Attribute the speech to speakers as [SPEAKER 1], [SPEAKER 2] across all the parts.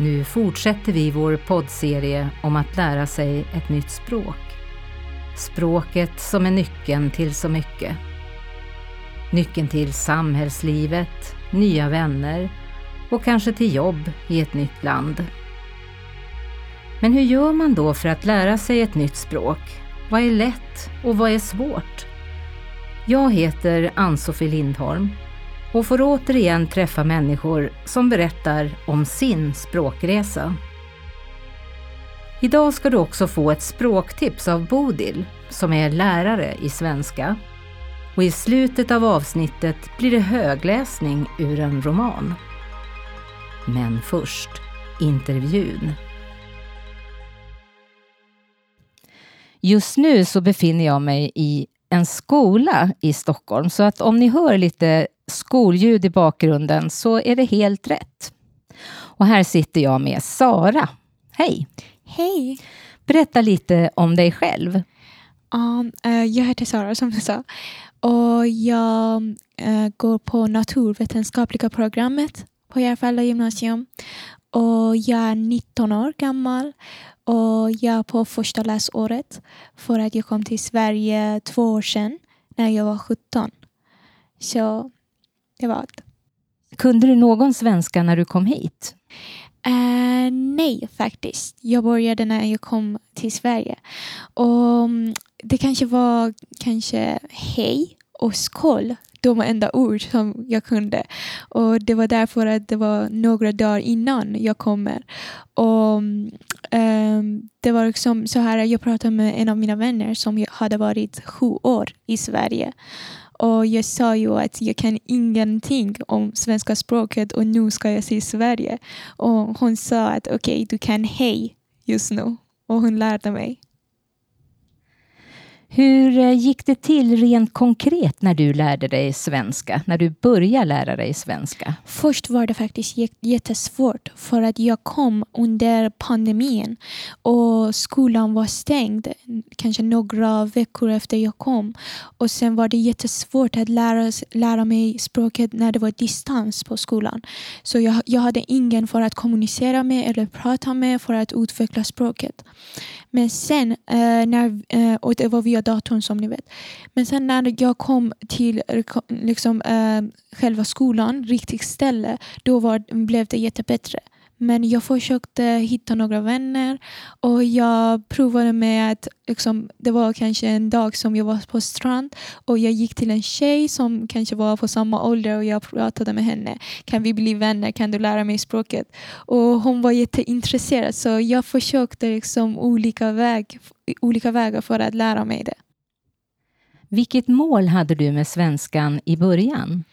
[SPEAKER 1] Nu fortsätter vi vår poddserie om att lära sig ett nytt språk. Språket som är nyckeln till så mycket. Nyckeln till samhällslivet, nya vänner och kanske till jobb i ett nytt land. Men hur gör man då för att lära sig ett nytt språk? Vad är lätt och vad är svårt? Jag heter Ann-Sofie Lindholm och får återigen träffa människor som berättar om sin språkresa. Idag ska du också få ett språktips av Bodil som är lärare i svenska. Och i slutet av avsnittet blir det högläsning ur en roman. Men först intervjun. Just nu så befinner jag mig i en skola i Stockholm, så att om ni hör lite skolljud i bakgrunden så är det helt rätt. Och här sitter jag med Sara. Hej!
[SPEAKER 2] Hej!
[SPEAKER 1] Berätta lite om dig själv.
[SPEAKER 2] Um, uh, jag heter Sara som du sa och jag uh, går på naturvetenskapliga programmet på Järfälla gymnasium och jag är 19 år gammal och jag är på första läsåret för att jag kom till Sverige två år sedan när jag var 17. Så det var allt.
[SPEAKER 1] Kunde du någon svenska när du kom hit?
[SPEAKER 2] Uh, nej, faktiskt. Jag började när jag kom till Sverige. Och mm, Det kanske var kanske hej och skål de enda ord som jag kunde. Och Det var därför att det var några dagar innan jag kommer. Och um, Det var liksom så här, jag pratade med en av mina vänner som hade varit sju år i Sverige. Och jag sa ju att jag kan ingenting om svenska språket och nu ska jag se Sverige. Och hon sa att okej, okay, du kan hej just nu. Och hon lärde mig.
[SPEAKER 1] Hur eh, gick det till rent konkret när du lärde dig svenska? När du började lära dig svenska?
[SPEAKER 2] Först var det faktiskt jättesvårt för att jag kom under pandemin och skolan var stängd kanske några veckor efter jag kom. Och sen var det jättesvårt att lära, lära mig språket när det var distans på skolan. Så jag, jag hade ingen för att kommunicera med eller prata med för att utveckla språket. Men sen, eh, när, eh, och det var via datorn som ni vet. Men sen när jag kom till liksom, eh, själva skolan, riktigt ställe, då var, blev det jättebättre. Men jag försökte hitta några vänner och jag provade med att liksom, det var kanske en dag som jag var på strand och jag gick till en tjej som kanske var på samma ålder och jag pratade med henne. Kan vi bli vänner? Kan du lära mig språket? Och hon var jätteintresserad så jag försökte liksom olika, väg, olika vägar för att lära mig det.
[SPEAKER 1] Vilket mål hade du med svenskan i början?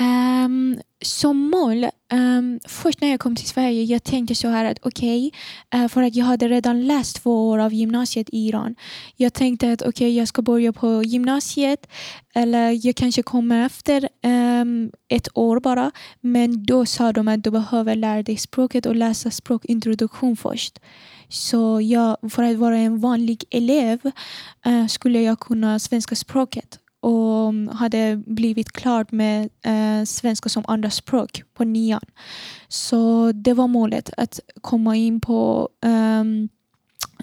[SPEAKER 2] Um, som mål, um, först när jag kom till Sverige, jag tänkte så här att okej, okay, uh, för att jag hade redan läst två år av gymnasiet i Iran. Jag tänkte att okej, okay, jag ska börja på gymnasiet eller jag kanske kommer efter um, ett år bara. Men då sa de att du behöver lära dig språket och läsa språkintroduktion först. Så jag, för att vara en vanlig elev uh, skulle jag kunna svenska språket och hade blivit klar med eh, svenska som andraspråk på nian. Så det var målet, att komma in på um,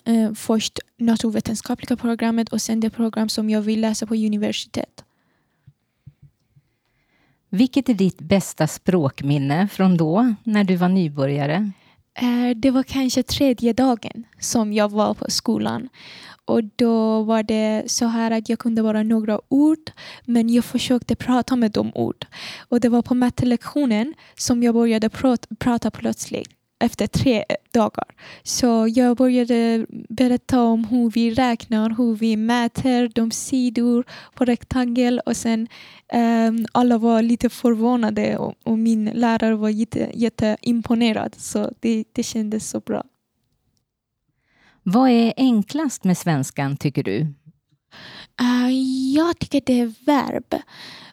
[SPEAKER 2] eh, först naturvetenskapliga programmet och sen det program som jag vill läsa på universitet.
[SPEAKER 1] Vilket är ditt bästa språkminne från då, när du var nybörjare?
[SPEAKER 2] Eh, det var kanske tredje dagen som jag var på skolan. Och då var det så här att jag kunde bara några ord men jag försökte prata med de ord. Och det var på mattelektionen som jag började prata, prata plötsligt efter tre dagar. Så jag började berätta om hur vi räknar, hur vi mäter de sidor på rektangel och sen um, alla var lite förvånade och, och min lärare var jätte, jätteimponerad så det, det kändes så bra.
[SPEAKER 1] Vad är enklast med svenskan tycker du?
[SPEAKER 2] Uh, jag tycker det är verb.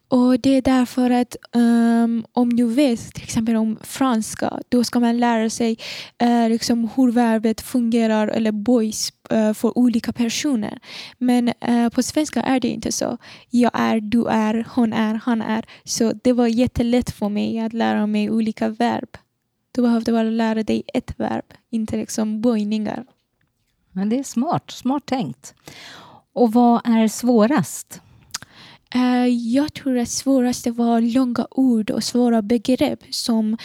[SPEAKER 2] Och Det är därför att um, om du vet till exempel om franska, då ska man lära sig uh, liksom hur verbet fungerar eller boys uh, för olika personer. Men uh, på svenska är det inte så. Jag är, du är, hon är, han är. Så det var jättelätt för mig att lära mig olika verb. Du behövde bara lära dig ett verb, inte liksom böjningar.
[SPEAKER 1] Men det är smart, smart tänkt. Och vad är svårast?
[SPEAKER 2] Uh, jag tror att svåraste var långa ord och svåra begrepp som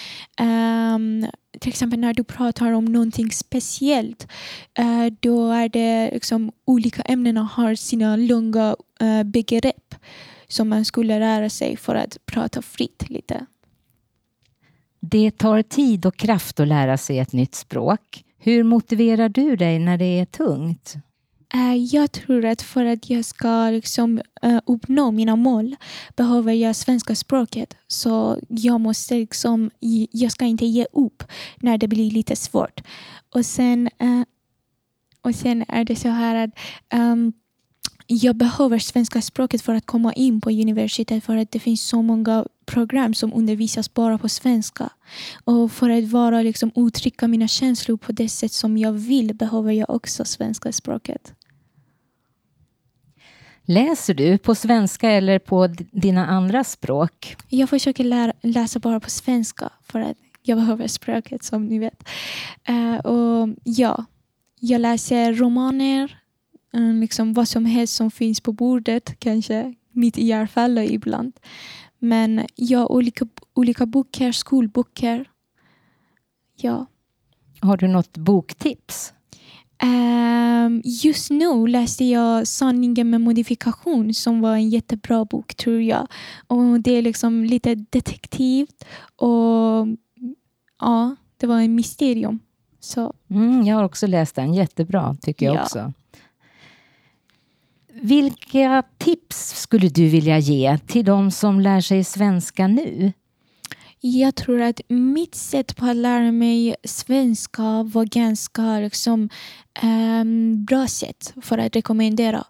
[SPEAKER 2] um, till exempel när du pratar om någonting speciellt uh, då är det liksom olika ämnen har sina långa uh, begrepp som man skulle lära sig för att prata fritt lite.
[SPEAKER 1] Det tar tid och kraft att lära sig ett nytt språk. Hur motiverar du dig när det är tungt?
[SPEAKER 2] Eh, jag tror att för att jag ska liksom, eh, uppnå mina mål behöver jag svenska språket. Så jag måste liksom, jag ska inte ge upp när det blir lite svårt. Och sen, eh, och sen är det så här att um, jag behöver svenska språket för att komma in på universitet för att det finns så många program som undervisas bara på svenska. Och för att vara liksom uttrycka mina känslor på det sätt som jag vill behöver jag också svenska språket.
[SPEAKER 1] Läser du på svenska eller på dina andra språk?
[SPEAKER 2] Jag försöker lära, läsa bara på svenska för att jag behöver språket som ni vet. Uh, och ja, jag läser romaner, uh, liksom vad som helst som finns på bordet, kanske mitt i hjärfalla ibland. Men ja, olika, olika böcker, skolböcker. Ja.
[SPEAKER 1] Har du något boktips?
[SPEAKER 2] Um, just nu läste jag Sanningen med modifikation som var en jättebra bok tror jag. Och Det är liksom lite detektivt och ja, det var en mysterium. Så.
[SPEAKER 1] Mm, jag har också läst den, jättebra tycker jag ja. också. Vilka tips skulle du vilja ge till de som lär sig svenska nu?
[SPEAKER 2] Jag tror att mitt sätt på att lära mig svenska var ganska liksom, um, bra sätt för att rekommendera.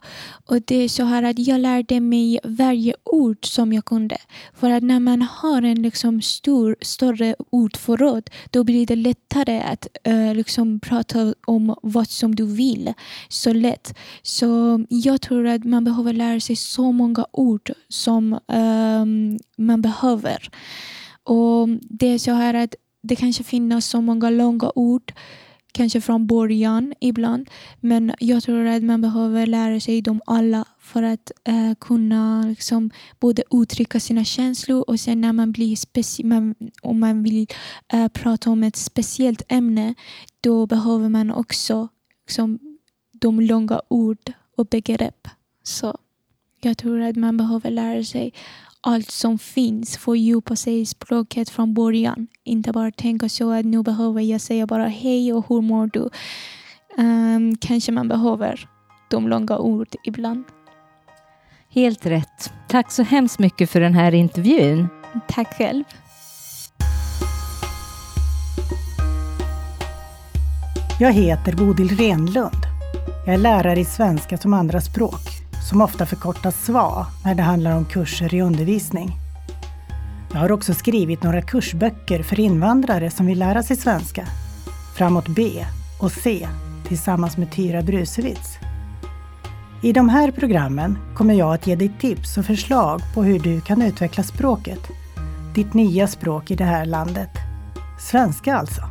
[SPEAKER 2] Och det är så här att jag lärde mig varje ord som jag kunde. För att när man har en liksom stor, större ordförråd då blir det lättare att uh, liksom prata om vad som du vill så lätt. Så jag tror att man behöver lära sig så många ord som um, man behöver. Och Det är så här att det kanske finns så många långa ord kanske från början ibland. Men jag tror att man behöver lära sig dem alla för att eh, kunna liksom, både uttrycka sina känslor och sen när man blir man, om man vill eh, prata om ett speciellt ämne då behöver man också liksom, de långa ord och begrepp. Så jag tror att man behöver lära sig allt som finns, fördjupa sig i språket från början. Inte bara tänka så att nu behöver jag säga bara hej och hur mår du? Um, kanske man behöver de långa ord ibland.
[SPEAKER 1] Helt rätt. Tack så hemskt mycket för den här intervjun.
[SPEAKER 2] Tack själv.
[SPEAKER 3] Jag heter Bodil Renlund. Jag är lärare i svenska som andraspråk som ofta förkortas SVA när det handlar om kurser i undervisning. Jag har också skrivit några kursböcker för invandrare som vill lära sig svenska. Framåt B och C tillsammans med Tyra Brusewitz. I de här programmen kommer jag att ge dig tips och förslag på hur du kan utveckla språket. Ditt nya språk i det här landet. Svenska alltså.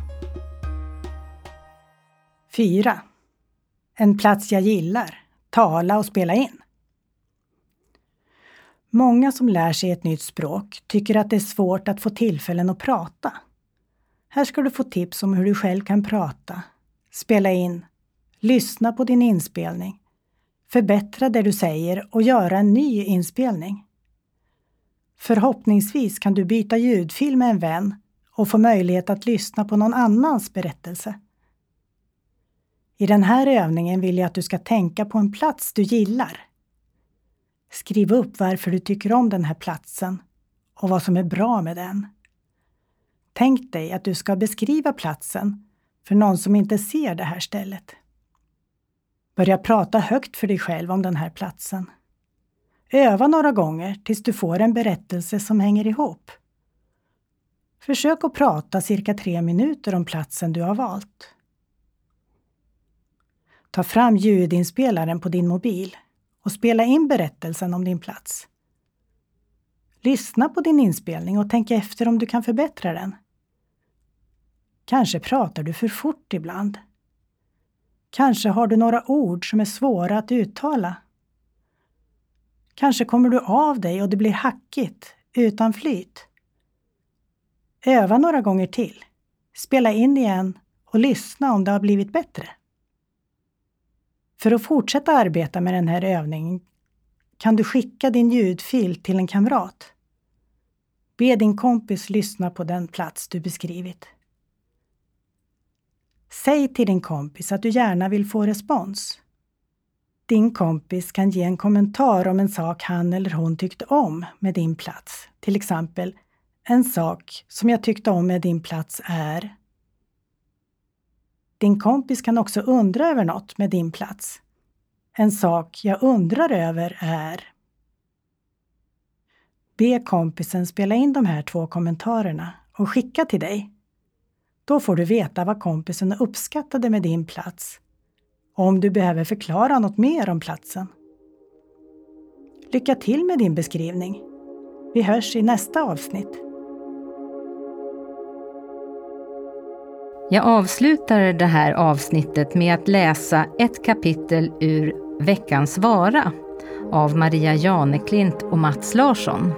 [SPEAKER 3] 4. En plats jag gillar. Tala och spela in. Många som lär sig ett nytt språk tycker att det är svårt att få tillfällen att prata. Här ska du få tips om hur du själv kan prata, spela in, lyssna på din inspelning, förbättra det du säger och göra en ny inspelning. Förhoppningsvis kan du byta ljudfil med en vän och få möjlighet att lyssna på någon annans berättelse. I den här övningen vill jag att du ska tänka på en plats du gillar Skriv upp varför du tycker om den här platsen och vad som är bra med den. Tänk dig att du ska beskriva platsen för någon som inte ser det här stället. Börja prata högt för dig själv om den här platsen. Öva några gånger tills du får en berättelse som hänger ihop. Försök att prata cirka tre minuter om platsen du har valt. Ta fram ljudinspelaren på din mobil och spela in berättelsen om din plats. Lyssna på din inspelning och tänk efter om du kan förbättra den. Kanske pratar du för fort ibland. Kanske har du några ord som är svåra att uttala. Kanske kommer du av dig och det blir hackigt, utan flyt. Öva några gånger till. Spela in igen och lyssna om det har blivit bättre. För att fortsätta arbeta med den här övningen kan du skicka din ljudfil till en kamrat. Be din kompis lyssna på den plats du beskrivit. Säg till din kompis att du gärna vill få respons. Din kompis kan ge en kommentar om en sak han eller hon tyckte om med din plats. Till exempel, en sak som jag tyckte om med din plats är... Din kompis kan också undra över något med din plats. En sak jag undrar över är... Be kompisen spela in de här två kommentarerna och skicka till dig. Då får du veta vad kompisen uppskattade med din plats och om du behöver förklara något mer om platsen. Lycka till med din beskrivning. Vi hörs i nästa avsnitt.
[SPEAKER 1] Jag avslutar det här avsnittet med att läsa ett kapitel ur Veckans vara av Maria Janeklint och Mats Larsson.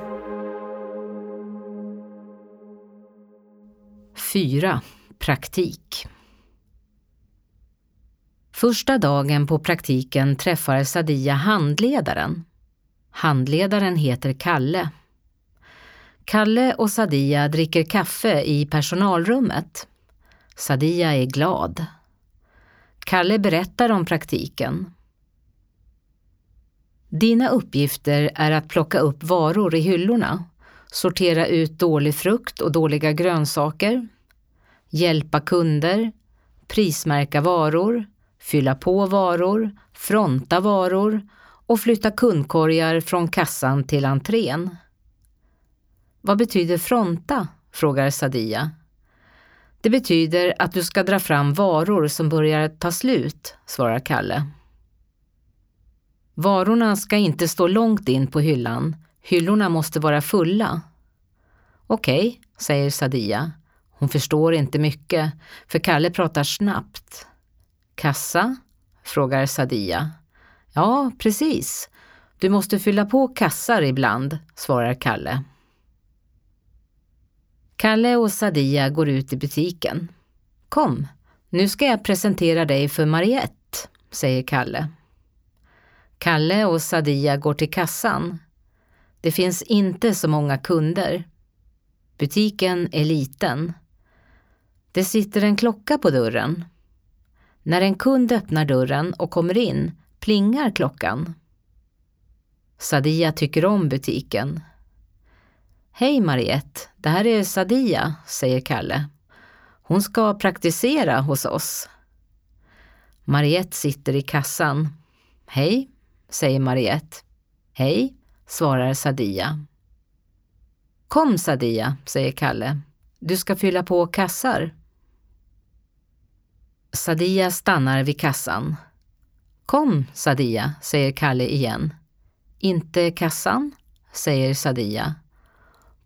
[SPEAKER 1] 4. Praktik Första dagen på praktiken träffar Sadia handledaren. Handledaren heter Kalle. Kalle och Sadia dricker kaffe i personalrummet. Sadia är glad. Kalle berättar om praktiken. Dina uppgifter är att plocka upp varor i hyllorna, sortera ut dålig frukt och dåliga grönsaker, hjälpa kunder, prismärka varor, fylla på varor, fronta varor och flytta kundkorgar från kassan till entrén. Vad betyder fronta? frågar Sadia. Det betyder att du ska dra fram varor som börjar ta slut, svarar Kalle. Varorna ska inte stå långt in på hyllan. Hyllorna måste vara fulla. Okej, okay, säger Sadia. Hon förstår inte mycket, för Kalle pratar snabbt. Kassa? frågar Sadia. Ja, precis. Du måste fylla på kassar ibland, svarar Kalle. Kalle och Sadia går ut i butiken. Kom, nu ska jag presentera dig för Mariette, säger Kalle. Kalle och Sadia går till kassan. Det finns inte så många kunder. Butiken är liten. Det sitter en klocka på dörren. När en kund öppnar dörren och kommer in plingar klockan. Sadia tycker om butiken. Hej Mariette, det här är Sadia, säger Kalle. Hon ska praktisera hos oss. Mariette sitter i kassan. Hej, säger Mariette. Hej, svarar Sadia. Kom Sadia, säger Kalle. Du ska fylla på kassar. Sadia stannar vid kassan. Kom Sadia, säger Kalle igen. Inte kassan, säger Sadia.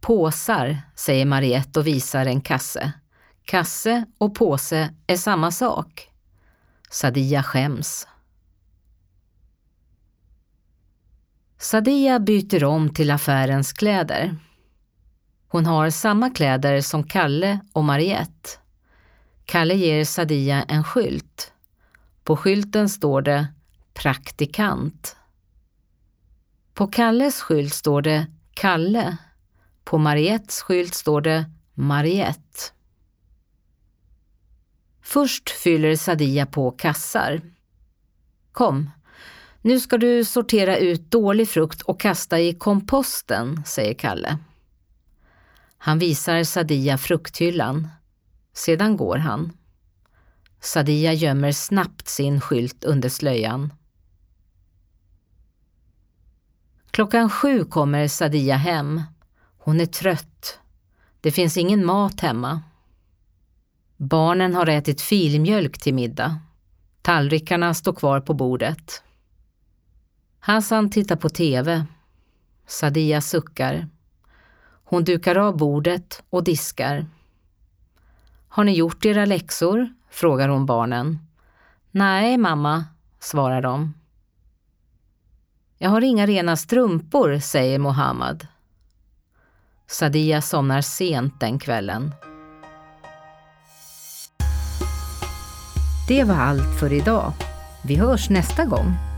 [SPEAKER 1] Påsar, säger Mariette och visar en kasse. Kasse och påse är samma sak. Sadia skäms. Sadia byter om till affärens kläder. Hon har samma kläder som Kalle och Mariette. Kalle ger Sadia en skylt. På skylten står det Praktikant. På Kalles skylt står det Kalle. På Mariettes skylt står det Mariette. Först fyller Sadia på kassar. Kom, nu ska du sortera ut dålig frukt och kasta i komposten, säger Kalle. Han visar Sadia frukthyllan. Sedan går han. Sadia gömmer snabbt sin skylt under slöjan. Klockan sju kommer Sadia hem. Hon är trött. Det finns ingen mat hemma. Barnen har ätit filmjölk till middag. Tallrikarna står kvar på bordet. Hassan tittar på TV. Sadia suckar. Hon dukar av bordet och diskar. Har ni gjort era läxor? frågar hon barnen. Nej, mamma, svarar de. Jag har inga rena strumpor, säger Mohammad. Sadia somnar sent den kvällen. Det var allt för idag. Vi hörs nästa gång.